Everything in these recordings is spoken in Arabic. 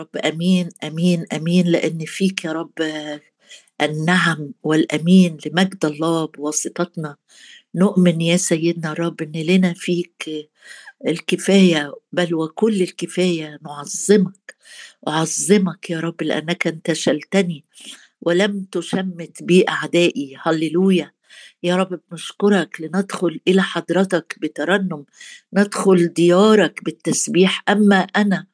رب أمين أمين أمين لأن فيك يا رب النعم والأمين لمجد الله بواسطتنا. نؤمن يا سيدنا الرب إن لنا فيك الكفاية بل وكل الكفاية نعظمك أعظمك يا رب لأنك انتشلتني ولم تشمت بي اعدائي هللويا. يا رب بنشكرك لندخل إلى حضرتك بترنم ندخل ديارك بالتسبيح. أما أنا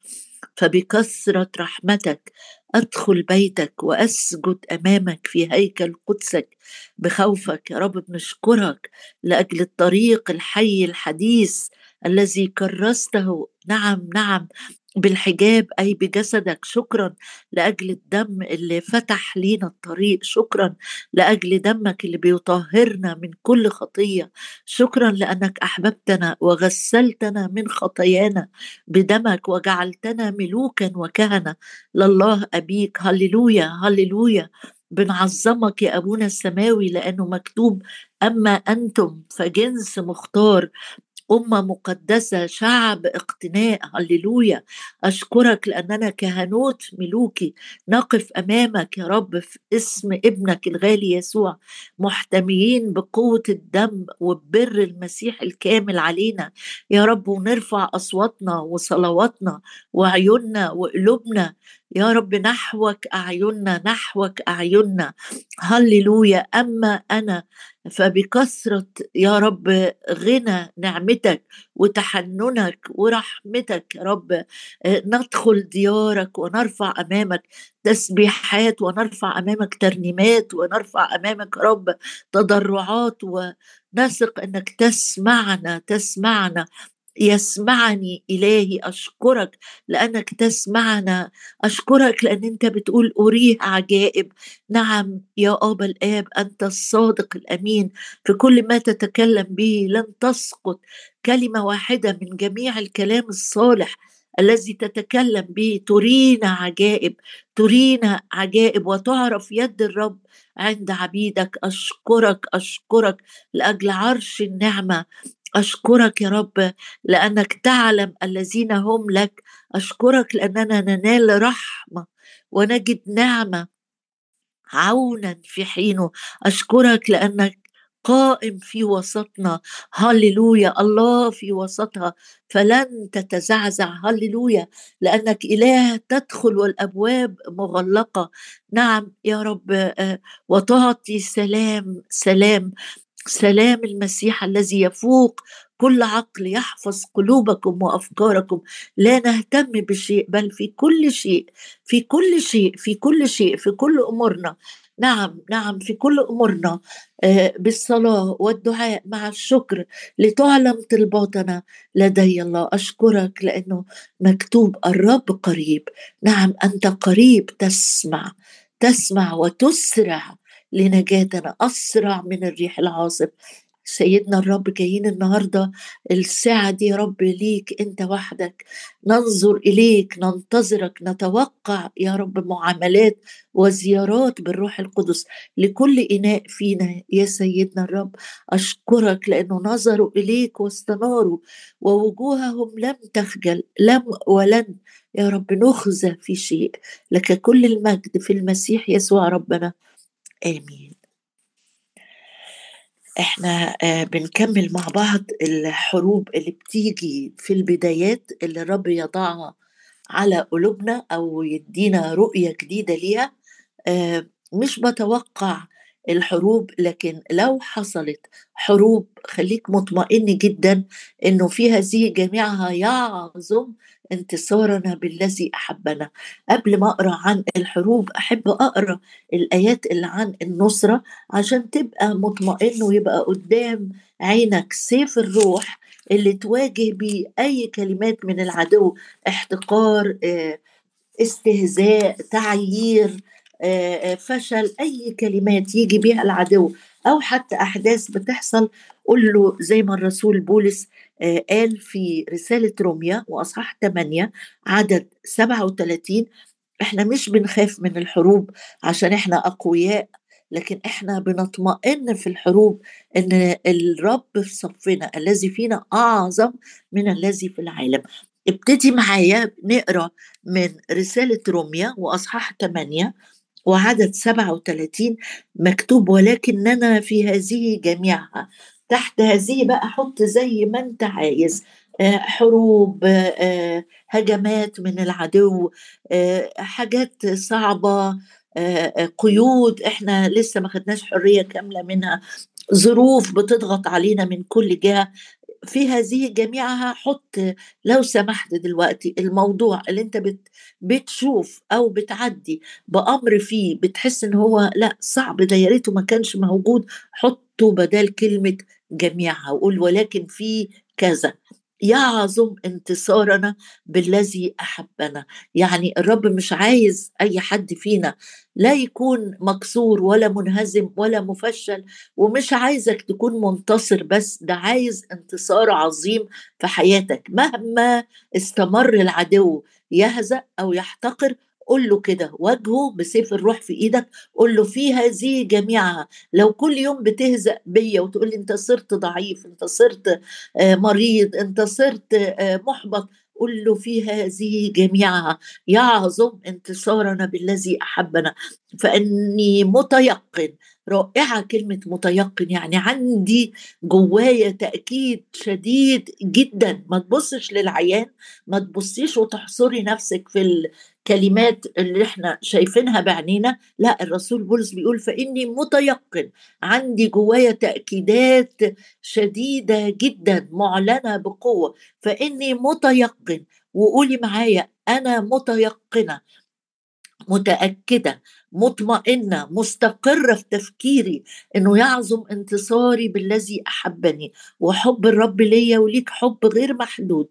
فبكثرة رحمتك أدخل بيتك وأسجد أمامك في هيكل قدسك. بخوفك يا رب بنشكرك لأجل الطريق الحي الحديث الذي كرسته. نعم نعم. بالحجاب أي بجسدك شكرا لأجل الدم اللي فتح لينا الطريق شكرا لأجل دمك اللي بيطهرنا من كل خطية شكرا لأنك أحببتنا وغسلتنا من خطايانا بدمك وجعلتنا ملوكا وكهنة. لله أبيك. هللويا هللويا. بنعظمك يا أبونا السماوي لأنه مكتوب أما أنتم فجنس مختار. أمة مقدسة شعب اقتناء هللويا. أشكرك لأننا كهنوت ملوكي. نقف أمامك يا رب في اسم ابنك الغالي يسوع. محتميين بقوة الدم وبر المسيح الكامل علينا. يا رب ونرفع أصواتنا وصلواتنا وعيوننا وقلوبنا يا رب نحوك أعيننا نحوك أعيننا. هللويا. أما أنا فبكثرة يا رب غنى نعمتك وتحننك ورحمتك يا رب. آه، ندخل ديارك ونرفع أمامك تسبيحات ونرفع أمامك ترنيمات ونرفع أمامك رب تضرعات ونثق أنك تسمعنا تسمعنا. يسمعني إلهي أشكرك لأنك تسمعنا. أشكرك لأن أنت بتقول أريه عجائب. نعم يا أبا الآب أنت الصادق الأمين في كل ما تتكلم به. لن تسقط كلمة واحدة من جميع الكلام الصالح الذي تتكلم به. ترينا عجائب ترينا عجائب وتعرف يد الرب عند عبيدك. أشكرك أشكرك لأجل عرش النعمة. أشكرك يا رب لأنك تعلم الذين هم لك. أشكرك لأننا ننال رحمة ونجد نعمة عونا في حينه. أشكرك لأنك قائم في وسطنا. هللويا الله في وسطها. فلن تتزعزع هللويا لأنك إله تدخل والأبواب مغلقة. نعم يا رب آه، وتعطي سلام سلام. سلام المسيح الذي يفوق كل عقل يحفظ قلوبكم وأفكاركم. لا نهتم بشيء بل في كل شيء في كل شيء في كل شيء في كل أمورنا. نعم نعم في كل أمورنا آه، بالصلاة والدعاء مع الشكر. لتعلم طلباتنا لدي الله. أشكرك لأنه مكتوب الرب قريب. نعم أنت قريب تسمع تسمع وتسرع. لنجاتنا أسرع من الريح العاصف. سيدنا الرب جايين النهاردة الساعة دي يا رب ليك أنت وحدك. ننظر إليك ننتظرك نتوقع يا رب معاملات وزيارات بالروح القدس لكل إناء فينا يا سيدنا الرب. أشكرك لأنه نظروا إليك واستناروا ووجوههم لم تخجل لم ولن. يا رب نخزى في شيء. لك كل المجد في المسيح يسوع ربنا. آمين. إحنا آه، بنكمل مع بعض الحروب اللي بتيجي في البدايات اللي الرب يضعها على قلوبنا أو يدينا رؤية جديدة ليها. آه، مش بتوقع الحروب لكن لو حصلت حروب خليك مطمئن جدا إنه في هذه جميعها يعظم انتصارنا بالذي أحبنا. قبل ما أقرأ عن الحروب أحب أقرأ الآيات اللي عن النصرة عشان تبقى مطمئن ويبقى قدام عينك سيف الروح اللي تواجه بيه أي كلمات من العدو احتقار آه، استهزاء تعيير. فشل أي كلمات يجي بها العدو أو حتى أحداث بتحصل قل له زي ما الرسول بولس آه، قال في رسالة روميا وأصحاح 8 عدد 37 إحنا مش بنخاف من الحروب عشان إحنا أقوياء لكن إحنا بنطمئن في الحروب إن الرب في صفنا الذي فينا أعظم من الذي في العالم. ابتدي معايا نقرأ من رسالة روميا وأصحاح 8 وعدد 37 مكتوب ولكننا في هذه جميعها. تحت هذه بقى حط زي ما أنت عايز. آه، حروب آه، هجمات من العدو آه، حاجات صعبة قيود. إحنا لسه ما خدناش حرية كاملة منها. ظروف بتضغط علينا من كل جهة. في هذه جميعها حط لو سمحت دلوقتي الموضوع اللي انت بت بتشوف أو بتعدي بأمر فيه بتحس إن هو لأ صعب ده يا ريته ما كانش موجود حطه بدل كلمة جميعها وقول ولكن في كذا. يعظم انتصارنا بالذي أحبنا. يعني الرب مش عايز أي حد فينا لا يكون مكسور ولا منهزم ولا مفشل ومش عايزك تكون منتصر بس ده عايز انتصار عظيم في حياتك. مهما استمر العدو يهزأ أو يحتقر قول له كده واجهه بسيف الروح في إيدك قول له في هذه جميعها. لو كل يوم بتهزأ بيا وتقول لي أنت صرت ضعيف أنت صرت آه، مريض أنت صرت آه، محبط قل له في هذه جميعها. يعظم انتصارنا بالذي أحبنا. فإني متيقن رائعة كلمة متيقن يعني عندي جوايا تأكيد شديد جدا. ما تبصش للعيان ما تبصيش وتحصري نفسك في الكلمات اللي إحنا شايفينها بعينينا لا الرسول بولس بيقول فإني متيقن عندي جوايا تأكيدات شديدة جدا معلنة بقوة. فإني متيقن وقولي معايا أنا متيقنة متأكدة مطمئنة مستقرة في تفكيري إنه يعظم انتصاري بالذي أحبني. وحب الرب ليا وليك حب غير محدود.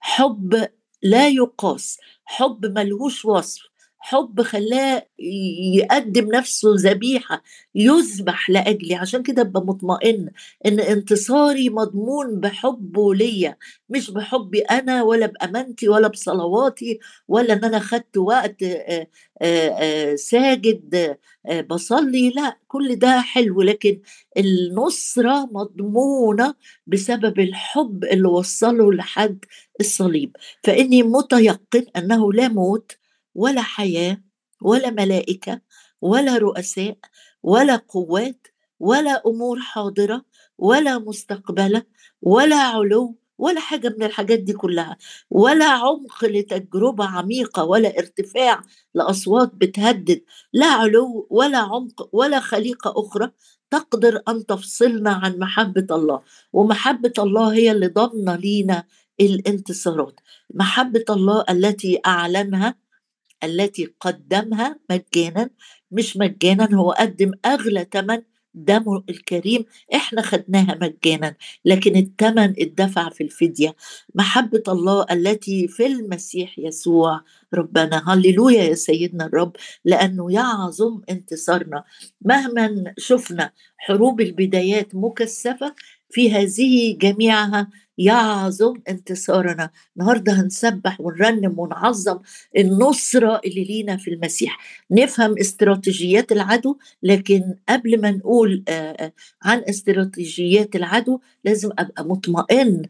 حب لا يقاس حب ملهوش وصف. حب خلاه يقدم نفسه ذبيحة يذبح لأجلي. عشان كده أبقى مطمئن إن انتصاري مضمون بحبه ليا. مش بحبي أنا ولا بأمانتي ولا بصلواتي ولا إن أنا خدت وقت ساجد بصلي. لا كل ده حلو لكن النصرة مضمونة بسبب الحب اللي وصله لحد الصليب. فإني متيقن أنه لا موت ولا حياة ولا ملائكة ولا رؤساء ولا قوات ولا أمور حاضرة ولا مستقبلة ولا علو ولا حاجة من الحاجات دي كلها ولا عمق لتجربة عميقة ولا ارتفاع لأصوات بتهدد لا علو ولا عمق ولا خليقة أخرى تقدر أن تفصلنا عن محبة الله. ومحبة الله هي اللي ضمن لينا الانتصارات. محبة الله التي أعلنها التي قدمها مجانا. مش مجانا هو قدم أغلى ثمن دمه الكريم. إحنا خدناها مجانا لكن الثمن اتدفع في الفدية. محبة الله التي في المسيح يسوع ربنا. هللويا يا سيدنا الرب لأنه يعظم انتصارنا. مهما شفنا حروب البدايات مكثفة في هذه جميعها يعظم انتصارنا. النهارده هنسبح ونرنم ونعظم النصره اللي لينا في المسيح. نفهم استراتيجيات العدو لكن قبل ما نقول عن استراتيجيات العدو لازم أبقى مطمئن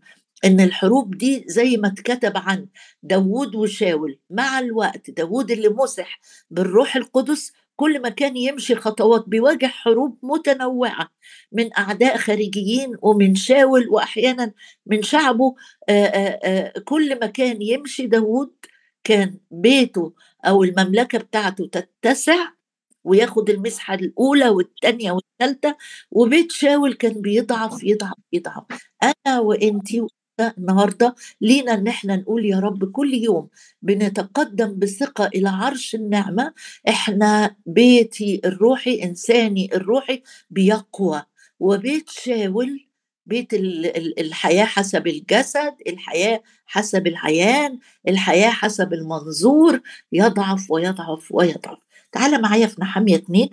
إن الحروب دي زي ما اتكتب عن داوود وشاول مع الوقت داوود اللي مسح بالروح القدس كل ما كان يمشي خطوات بيواجه حروب متنوعة من أعداء خارجيين ومن شاول وأحيانا من شعبه آآ آآ كل ما كان يمشي داود كان بيته أو المملكة بتاعته تتسع وياخد المسحة الأولى والثانية والثالثة وبيت شاول كان بيضعف يضعف يضعف. أنا وإنتي النهارده لينا إن إحنا نقول يا رب كل يوم بنتقدم بثقة إلى عرش النعمة. إحنا بيتي الروحي إنساني الروحي بيقوى وبيت شاول بيت الحياة حسب الجسد الحياة حسب العيان الحياة حسب المنظور يضعف ويضعف ويضعف. تعال معايا في نحامية اتنين.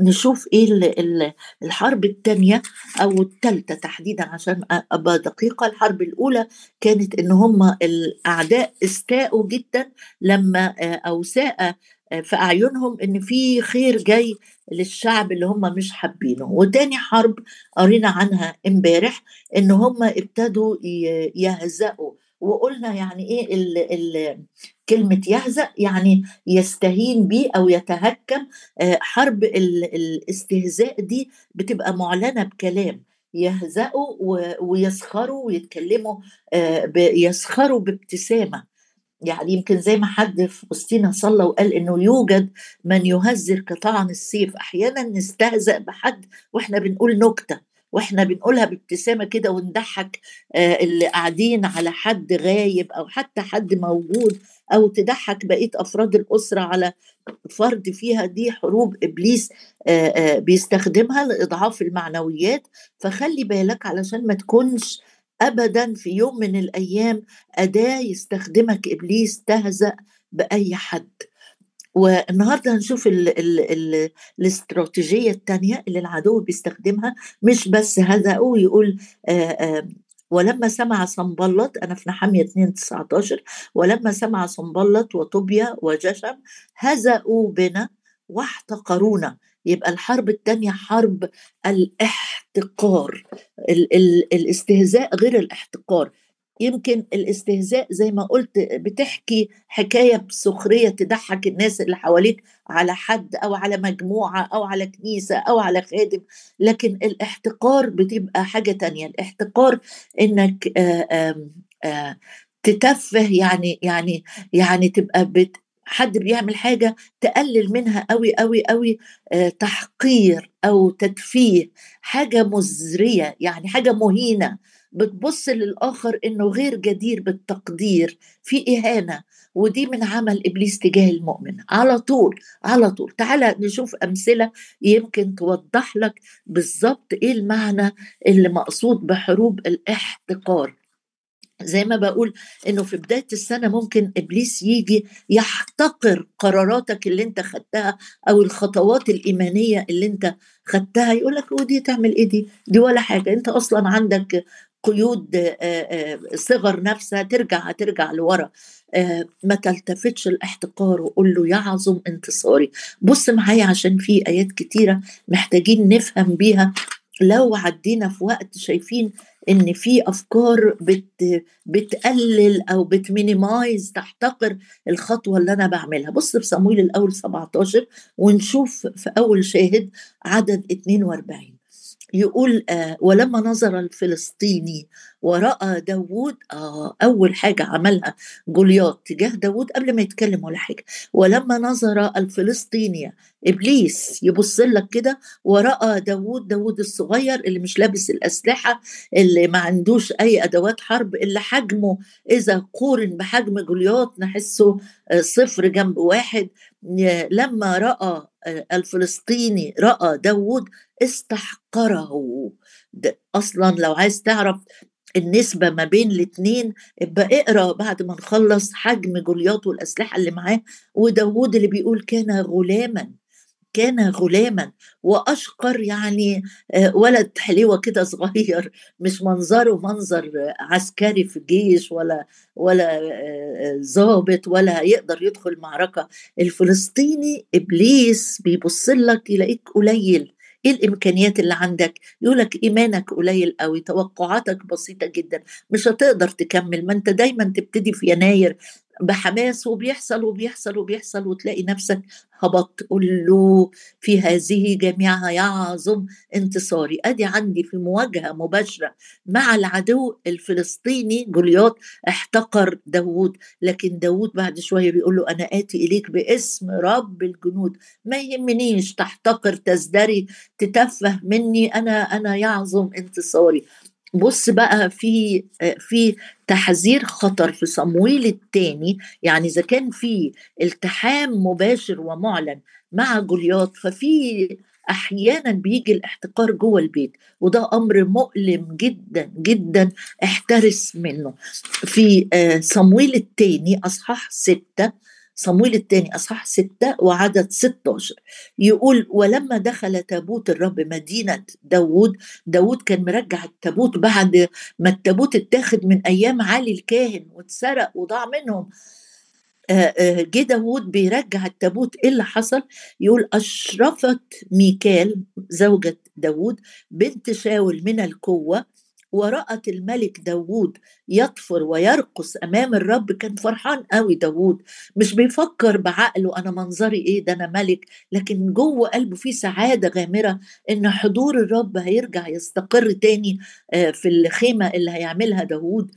نشوف إيه الحرب الثانية أو الثالثه تحديدا عشان أبقى دقيقة. الحرب الأولى كانت إن هم الأعداء استاءوا جدا لما أو ساء في أعينهم إن في خير جاي للشعب اللي هم مش حابينه. وتاني حرب قرينا عنها امبارح إن هم ابتدوا يهزأوا وقلنا يعني إيه ال ال كلمة يهزأ يعني يستهين بيه أو يتهكم آه، حرب الاستهزاء دي بتبقى معلنة بكلام يهزأوا ويسخروا ويتكلموا آه، يسخروا بابتسامة. يعني يمكن زي ما حد في وسطينا صلى وقال إنه يوجد من يهزر كطعن السيف أحيانا نستهزأ بحد وإحنا بنقول نكتة. وإحنا بنقولها بابتسامة كده ونضحك آه، اللي قاعدين على حد غايب أو حتى حد موجود أو تضحك بقية أفراد الأسرة على فرد فيها دي حروب إبليس آه، آه، بيستخدمها لإضعاف المعنويات. فخلي بالك علشان ما تكونش ابدا في يوم من الأيام أداة يستخدمك إبليس تهزأ بأي حد. والنهاردة هنشوف ال ال ال الاستراتيجية الثانية اللي العدو بيستخدمها مش بس هزأوا يقول آآ ولما سمع صنبلط أنا في نحمية 2 19 ولما سمع صنبلط وطوبيا وجشم هزأوا بنا واحتقرونا. يبقى الحرب الثانية حرب الاحتقار ال ال الاستهزاء غير الاحتقار. يمكن الاستهزاء زي ما قلت بتحكي حكاية بسخرية تضحك الناس اللي حواليك على حد أو على مجموعة أو على كنيسة أو على خادم لكن الاحتقار بتبقى حاجة تانية. الاحتقار إنك آآ آآ تتفه يعني يعني يعني تبقى بت حد بيعمل حاجة تقلل منها قوي قوي قوي آه تحقير أو تدفيه حاجة مزرية يعني حاجة مهينة. بتبص للآخر إنه غير جدير بالتقدير في إهانة ودي من عمل إبليس تجاه المؤمن. على طول على طول. تعالى نشوف أمثلة يمكن توضح لك بالظبط إيه المعنى اللي مقصود بحروب الاحتقار. زي ما بقول إنه في بداية السنة ممكن إبليس يجي يحتقر قراراتك اللي أنت خدتها أو الخطوات الإيمانية اللي أنت خدتها. يقول لك ودي تعمل إيه دي؟ دي ولا حاجة. أنت أصلا عندك قيود صغر نفسها ترجع هترجع لورا. ما تلتفتش الاحتقار وقول له يعظم انتصاري بص معايا عشان في آيات كتيرة محتاجين نفهم بيها. لو عدينا في وقت شايفين إن في أفكار بت بتقلل أو بتمينيمايز تحتقر الخطوة اللي أنا بعملها. بص في صمويل الأول 17 ونشوف في أول شاهد عدد 42 يقول آه ولما نظر الفلسطيني ورأى داود آه أول حاجة عملها جولياط تجاه داود قبل ما يتكلم ولا حاجة ولما نظر الفلسطيني إبليس يبص لك كده ورأى داود داود الصغير اللي مش لابس الأسلحة اللي ما عندوش أي أدوات حرب اللي حجمه إذا قورن بحجم جولياط نحسه آه صفر جنب واحد لما رأى الفلسطيني رأى داود استحقره. أصلا لو عايز تعرف النسبة ما بين الاتنين ابقى اقرأ بعد ما نخلص حجم جولياط والأسلحة اللي معاه وداوود اللي بيقول كان غلاما. كان غلاما وأشقر يعني آه، ولد حليوة كده صغير مش منظره منظر عسكري في الجيش ولا ولا آه، ضابط ولا يقدر يدخل معركة. الفلسطيني إبليس بيبص لك يلاقيك قليل. إيه الإمكانيات اللي عندك؟ يقولك إيمانك قليل قوي توقعاتك بسيطة جدا مش هتقدر تكمل. ما أنت دايما تبتدي في يناير بحماس وبيحصل وبيحصل وبيحصل وتلاقي نفسك هبط قل له في هذه جميعها يعظم انتصاري. أدي عندي في مواجهة مباشرة مع العدو الفلسطيني جولياط احتقر داوود. لكن داوود بعد شوية بيقول له أنا آتي إليك باسم رب الجنود. ما يهمنيش تحتقر تزدري تتفه مني. أنا أنا يعظم انتصاري. بص بقى في في تحذير خطر في صمويل الثاني يعني إذا كان في التحام مباشر ومعلن مع جولياط ففي أحيانا بيجي الاحتقار جوه البيت وده أمر مؤلم جدا جدا احترس منه. في آه، صمويل الثاني أصحاح ستة صمويل الثاني أصحاح ستة وعدد 16 يقول ولما دخل تابوت الرب مدينة داوود داوود كان مرجع التابوت بعد ما التابوت اتاخد من أيام علي الكاهن واتسرق وضاع منهم. جه داوود بيرجع التابوت إيه اللي حصل؟ يقول أشرفت ميكال زوجة داوود بنت شاول من القوة ورأت الملك داوود يطفر ويرقص أمام الرب. كان فرحان قوي داوود مش بيفكر بعقله أنا منظري إيه ده أنا ملك. لكن جوه قلبه في سعادة غامرة إن حضور الرب هيرجع يستقر تاني آه، في الخيمة اللي هيعملها داوود.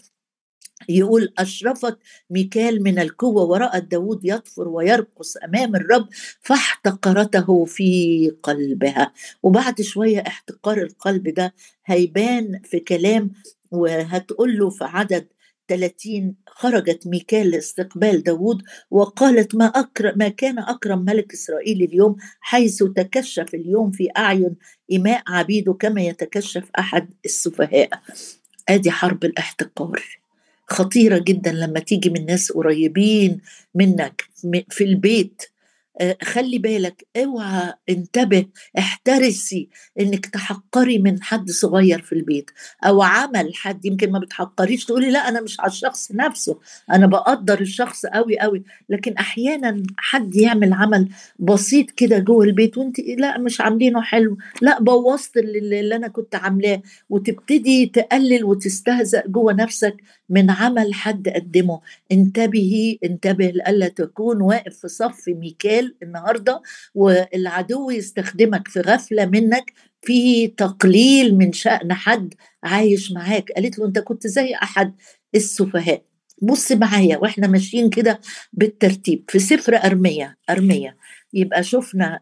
يقول أشرفت ميكال من القوة ورأت داود يطفر ويرقص أمام الرب فاحتقرته في قلبها. وبعد شوية احتقار القلب ده هيبان في كلام وهتقول له في عدد 30 خرجت ميكال لاستقبال داود وقالت ما أكرم ما كان أكرم ملك إسرائيل اليوم حيث تكشف اليوم في أعين إماء عبيده كما يتكشف أحد السفهاء. آدي حرب الاحتقار. خطيرة جدا لما تيجي من ناس قريبين منك في البيت. آه، خلي بالك اوعى انتبه احترسي انك تحقري من حد صغير في البيت أو عمل حد يمكن ما بتحقريش تقولي لا أنا مش على الشخص نفسه أنا بقدر الشخص قوي قوي لكن أحيانا حد يعمل عمل بسيط كده جوه البيت وانت لا مش عاملينه حلو لا بوظت اللي, اللي أنا كنت عاملاه. وتبتدي تقلل وتستهزأ جوه نفسك من عمل حد قدمه. انتبهي انتبه لألا تكون واقف في صف ميكال النهارده والعدو يستخدمك في غفلة منك في تقليل من شأن حد عايش معاك. قالت له أنت كنت زي أحد السفهاء. بص معايا وإحنا ماشيين كده بالترتيب. في سفر ارميه ارميه يبقى شفنا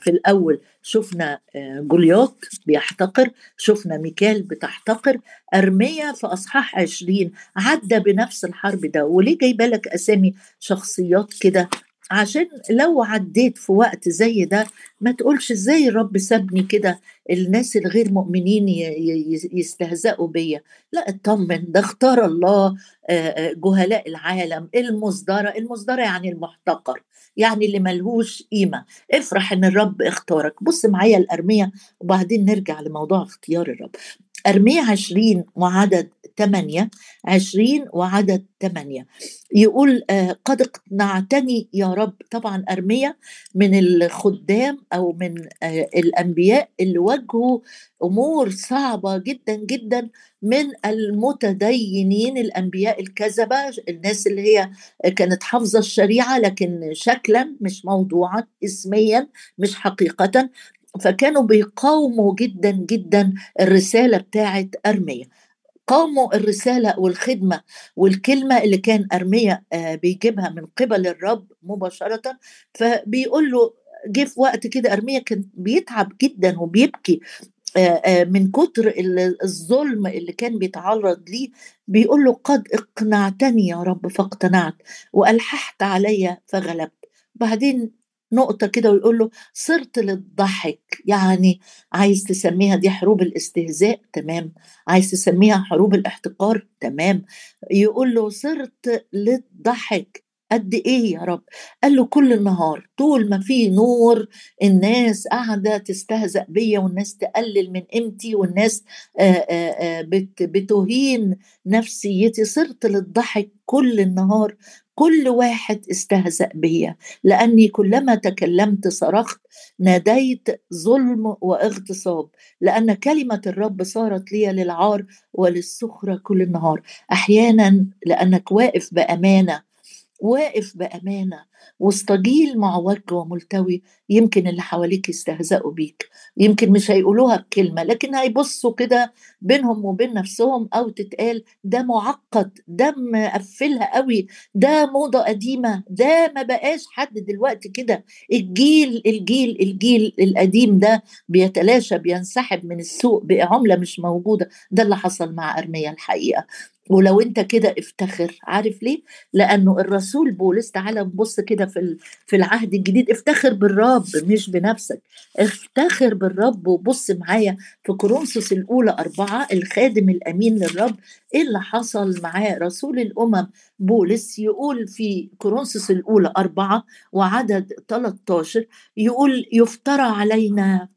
في الأول شفنا جوليوت بيحتقر شفنا ميكال بتحتقر ارميه في أصحاح عشرين عدى بنفس الحرب ده وليه جايبه لك أسامي شخصيات كده؟ عشان لو عديت في وقت زي ده ما تقولش إزاي الرب سابني كده الناس الغير مؤمنين يستهزئوا بيا. لا اطمن ده اختار الله جهلاء العالم المصدرة المصدرة يعني المحتقر. يعني اللي ملهوش قيمة. افرح إن الرب اختارك. بص معايا الأرمية وبعدين نرجع لموضوع اختيار الرب. أرمية عشرين وعدد ثمانية عشرين وعدد ثمانية يقول آه قد اقنعتني يا رب طبعا أرمية من الخدام أو من آه الأنبياء اللي واجهوا أمور صعبة جدا جدا من المتدينين الأنبياء الكذبة الناس اللي هي كانت حافظة الشريعة لكن شكلا مش موضوعا اسميا مش حقيقة. فكانوا بيقاوموا جدا جدا الرسالة بتاعت أرمية قاوموا الرسالة والخدمة والكلمة اللي كان أرمية آه، بيجيبها من قبل الرب مباشرة. فبيقول له جه في وقت كده أرمية كان بيتعب جدا وبيبكي آه، آه، من كتر الظلم اللي كان بيتعرض ليه. بيقول له قد اقنعتني يا رب فاقتنعت وألححت علي فغلبت. بعدين نقطة كده ويقول له صرت للضحك يعني عايز تسميها دي حروب الاستهزاء تمام. عايز تسميها حروب الاحتقار تمام. يقول له صرت للضحك. قد إيه يا رب؟ قال له كل النهار طول ما في نور الناس قاعدة تستهزأ بيا والناس تقلل من قيمتي والناس بتهين نفسيتي صرت للضحك كل النهار. كل واحد استهزأ بيا لأني كلما تكلمت صرخت ناديت ظلم واغتصاب لأن كلمة الرب صارت لي للعار وللسخرة كل النهار. أحيانا لأنك واقف بأمانة واقف بأمانة واستجيل مع وجه وملتوي يمكن اللي حواليك يستهزئوا بيك. يمكن مش هيقولوها بكلمة لكن هيبصوا كده بينهم وبين نفسهم أو تتقال ده معقد ده مقفلها قوي ده موضة قديمة ده ما بقاش حد دلوقتي كده. الجيل الجيل الجيل القديم ده بيتلاشى بينسحب من السوق بقى عملة مش موجودة. ده اللي حصل مع أرمية الحقيقة. ولو انت كده افتخر عارف ليه؟ لأنه الرسول بولس تعالى نبص كده في في العهد الجديد افتخر بالرب مش بنفسك. افتخر بالرب وبص معايا في كورنثوس الأولى أربعة الخادم الأمين للرب. إيه اللي حصل معاه؟ رسول الأمم بولس يقول في كورنثوس الأولى أربعة وعدد 13 يقول يفترى علينا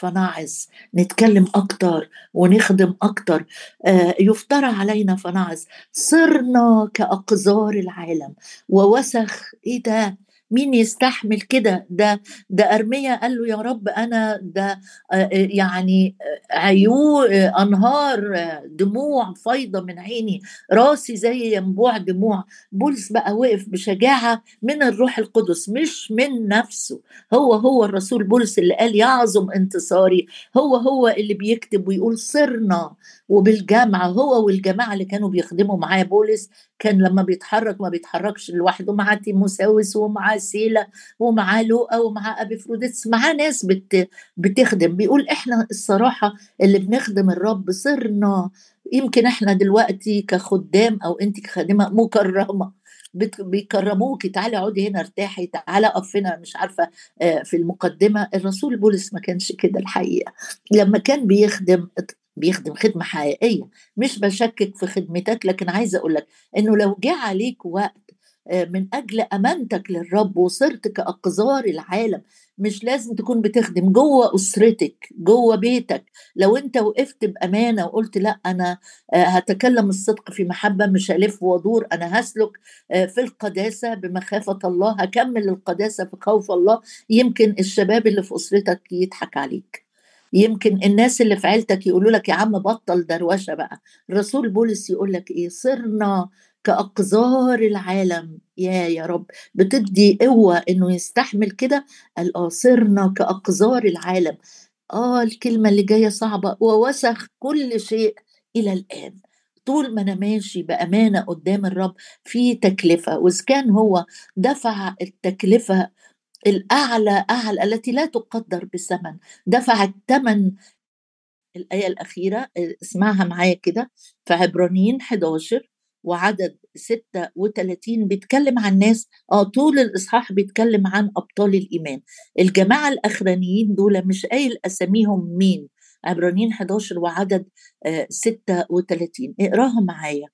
فنعظ نتكلم أكتر ونخدم أكتر. آه، يفترى علينا فنعظ صرنا كأقذار العالم. ووسخ إيه ده؟ مين يستحمل كده؟ ده ده أرميا قال له يا رب أنا ده يعني عيون أنهار دموع فايضة من عيني راسي زي ينبوع دموع. بولس بقى وقف بشجاعة من الروح القدس مش من نفسه. هو هو الرسول بولس اللي قال يعظم انتصاري. هو هو اللي بيكتب ويقول صرنا. وبالجامعة هو والجماعة اللي كانوا بيخدموا معاه بولس كان لما بيتحرك ما بيتحركش لوحده معاه تيموساوس ومعاه سيلا ومعاه لوقا ومعاه ابي فروديتس معاه ناس بت بتخدم. بيقول إحنا الصراحة اللي بنخدم الرب صرنا. يمكن إحنا دلوقتي كخدام أو أنت كخادمة مكرمة بيكرموكي تعالي اقعدي هنا ارتاحي تعالي اقف هنا مش عارفة آه، في المقدمة. الرسول بولس ما كانش كده الحقيقة. لما كان بيخدم بيخدم خدمة حقيقية مش بشكك في خدمتك لكن عايزة أقول لك إنه لو جه عليك وقت آه، من أجل أمانتك للرب وصرت كاقذار العالم مش لازم تكون بتخدم جوه أسرتك جوه بيتك. لو أنت وقفت بأمانة وقلت لأ أنا آه، هتكلم الصدق في محبة مش هلف وأدور أنا هسلك آه، في القداسة بمخافة الله هكمل القداسة في خوف الله. يمكن الشباب اللي في أسرتك يضحك عليك. يمكن الناس اللي في عيلتك يقولوا لك يا عم بطل دروشة بقى. الرسول بولس يقول لك إيه؟ صرنا كأقذار العالم. يا يا رب. بتدي قوة إنه يستحمل كده؟ قال آه صرنا كأقذار العالم. آه الكلمة اللي جاية صعبة. ووسخ كل شيء إلى الآن. طول ما أنا ماشي بأمانة قدام الرب في تكلفة. وإذا كان هو دفع التكلفة الأعلى أعلى التي لا تقدر بثمن دفع الثمن الآية الأخيرة اسمعها معايا كده في عبرانيين 11 وعدد 36 بيتكلم عن ناس آه طول الإصحاح بيتكلم عن أبطال الإيمان. الجماعة الأخرانيين دول مش قايل أساميهم مين. عبرانيين 11 وعدد آه 36 اقراها معايا.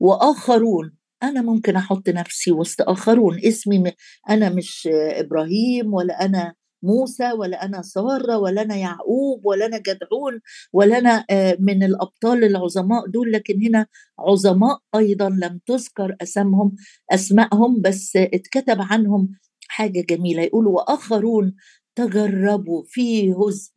وآخرون أنا ممكن أحط نفسي وسط آخرون اسمي أنا مش إبراهيم ولا أنا موسى ولا أنا سارة ولا أنا يعقوب ولا أنا جدعون ولا أنا آه، من الأبطال العظماء دول لكن هنا عظماء أيضا لم تذكر اسمهم اسمائهم بس اتكتب عنهم حاجة جميلة. يقولوا وآخرون تجربوا في هزء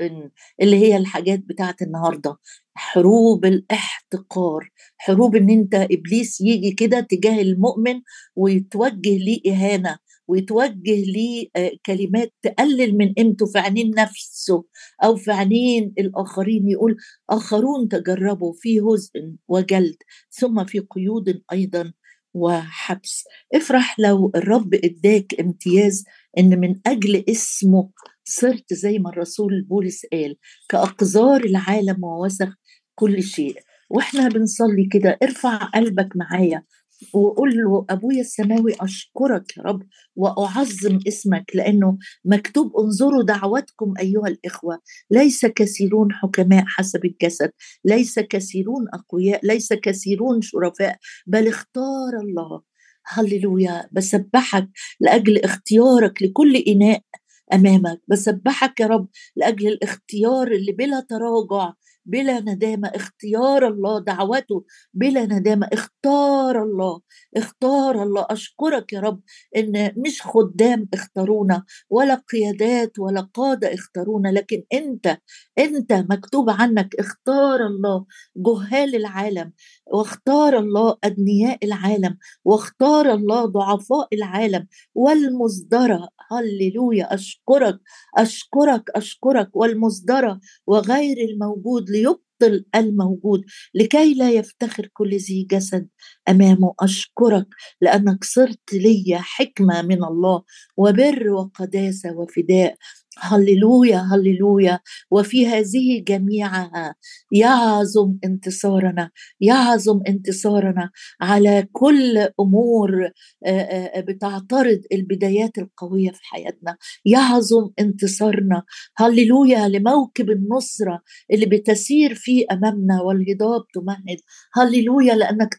اللي هي الحاجات بتاعت النهارده حروب الاحتقار حروب إن أنت إبليس يجي كده تجاه المؤمن ويتوجه ليه إهانة ويتوجه ليه آه، كلمات تقلل من قيمته في عينين نفسه أو في عينين الآخرين يقول آخرون تجربوا في هزء وجلد ثم في قيود أيضا وحبس. افرح لو الرب اداك امتياز إن من أجل اسمه صرت زي ما الرسول بولس قال كأقذار العالم ووسخ كل شيء. وإحنا بنصلي كده ارفع قلبك معايا. وقول له أبويا السماوي أشكرك يا رب وأعظم اسمك لأنه مكتوب انظروا دعوتكم أيها الإخوة ليس كثيرون حكماء حسب الجسد ليس كثيرون أقوياء ليس كثيرون شرفاء بل اختار الله. هللويا بسبحك لأجل اختيارك لكل إناء أمامك بسبحك يا رب لأجل الاختيار اللي بلا تراجع بلا ندامة اختيار الله دعوته بلا ندامة اختار الله اختار الله. أشكرك يا رب إن مش خدام اختارونا ولا قيادات ولا قادة اختارونا لكن أنت أنت مكتوب عنك اختار الله جهال العالم واختار الله أدنياء العالم واختار الله ضعفاء العالم والمصدرة. هللويا. أشكرك أشكرك أشكرك. والمصدرة وغير الموجود ليبطل الموجود لكي لا يفتخر كل ذي جسد. أمامه. أشكرك لأنك صرت لي حكمة من الله وبر وقداسة وفداء. هللويا هللويا. وفي هذه جميعها يعظم انتصارنا يعظم انتصارنا على كل أمور بتعترض البدايات القوية في حياتنا. يعظم انتصارنا. هللويا لموكب النصرة اللي بتسير فيه أمامنا والهضاب تمهد. هللويا لأنك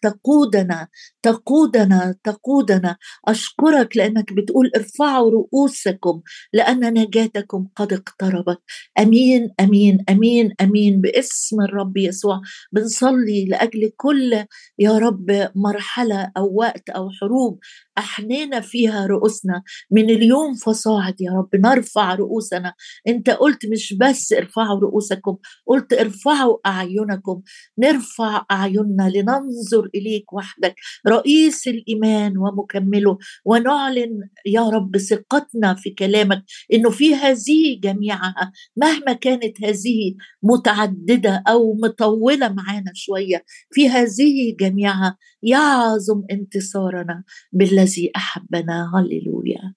تقودنا تقودنا تقودنا. أشكرك لأنك بتقول ارفعوا رؤوسكم لأن نجاتك أجلكم قد اقتربت. أمين أمين أمين أمين. باسم الرب يسوع بنصلي لأجل كل يا رب مرحلة أو وقت أو حروب أحنينا فيها رؤوسنا. من اليوم فصاعد يا رب نرفع رؤوسنا. أنت قلت مش بس ارفعوا رؤوسكم قلت ارفعوا أعينكم. نرفع أعيننا لننظر إليك وحدك. رئيس الإيمان ومكمله. ونعلن يا رب ثقتنا في كلامك إنه في هذه جميعها مهما كانت هذه متعددة أو مطولة معانا شوية في هذه جميعها يعظم انتصارنا بالذي أحبنا. هللويا.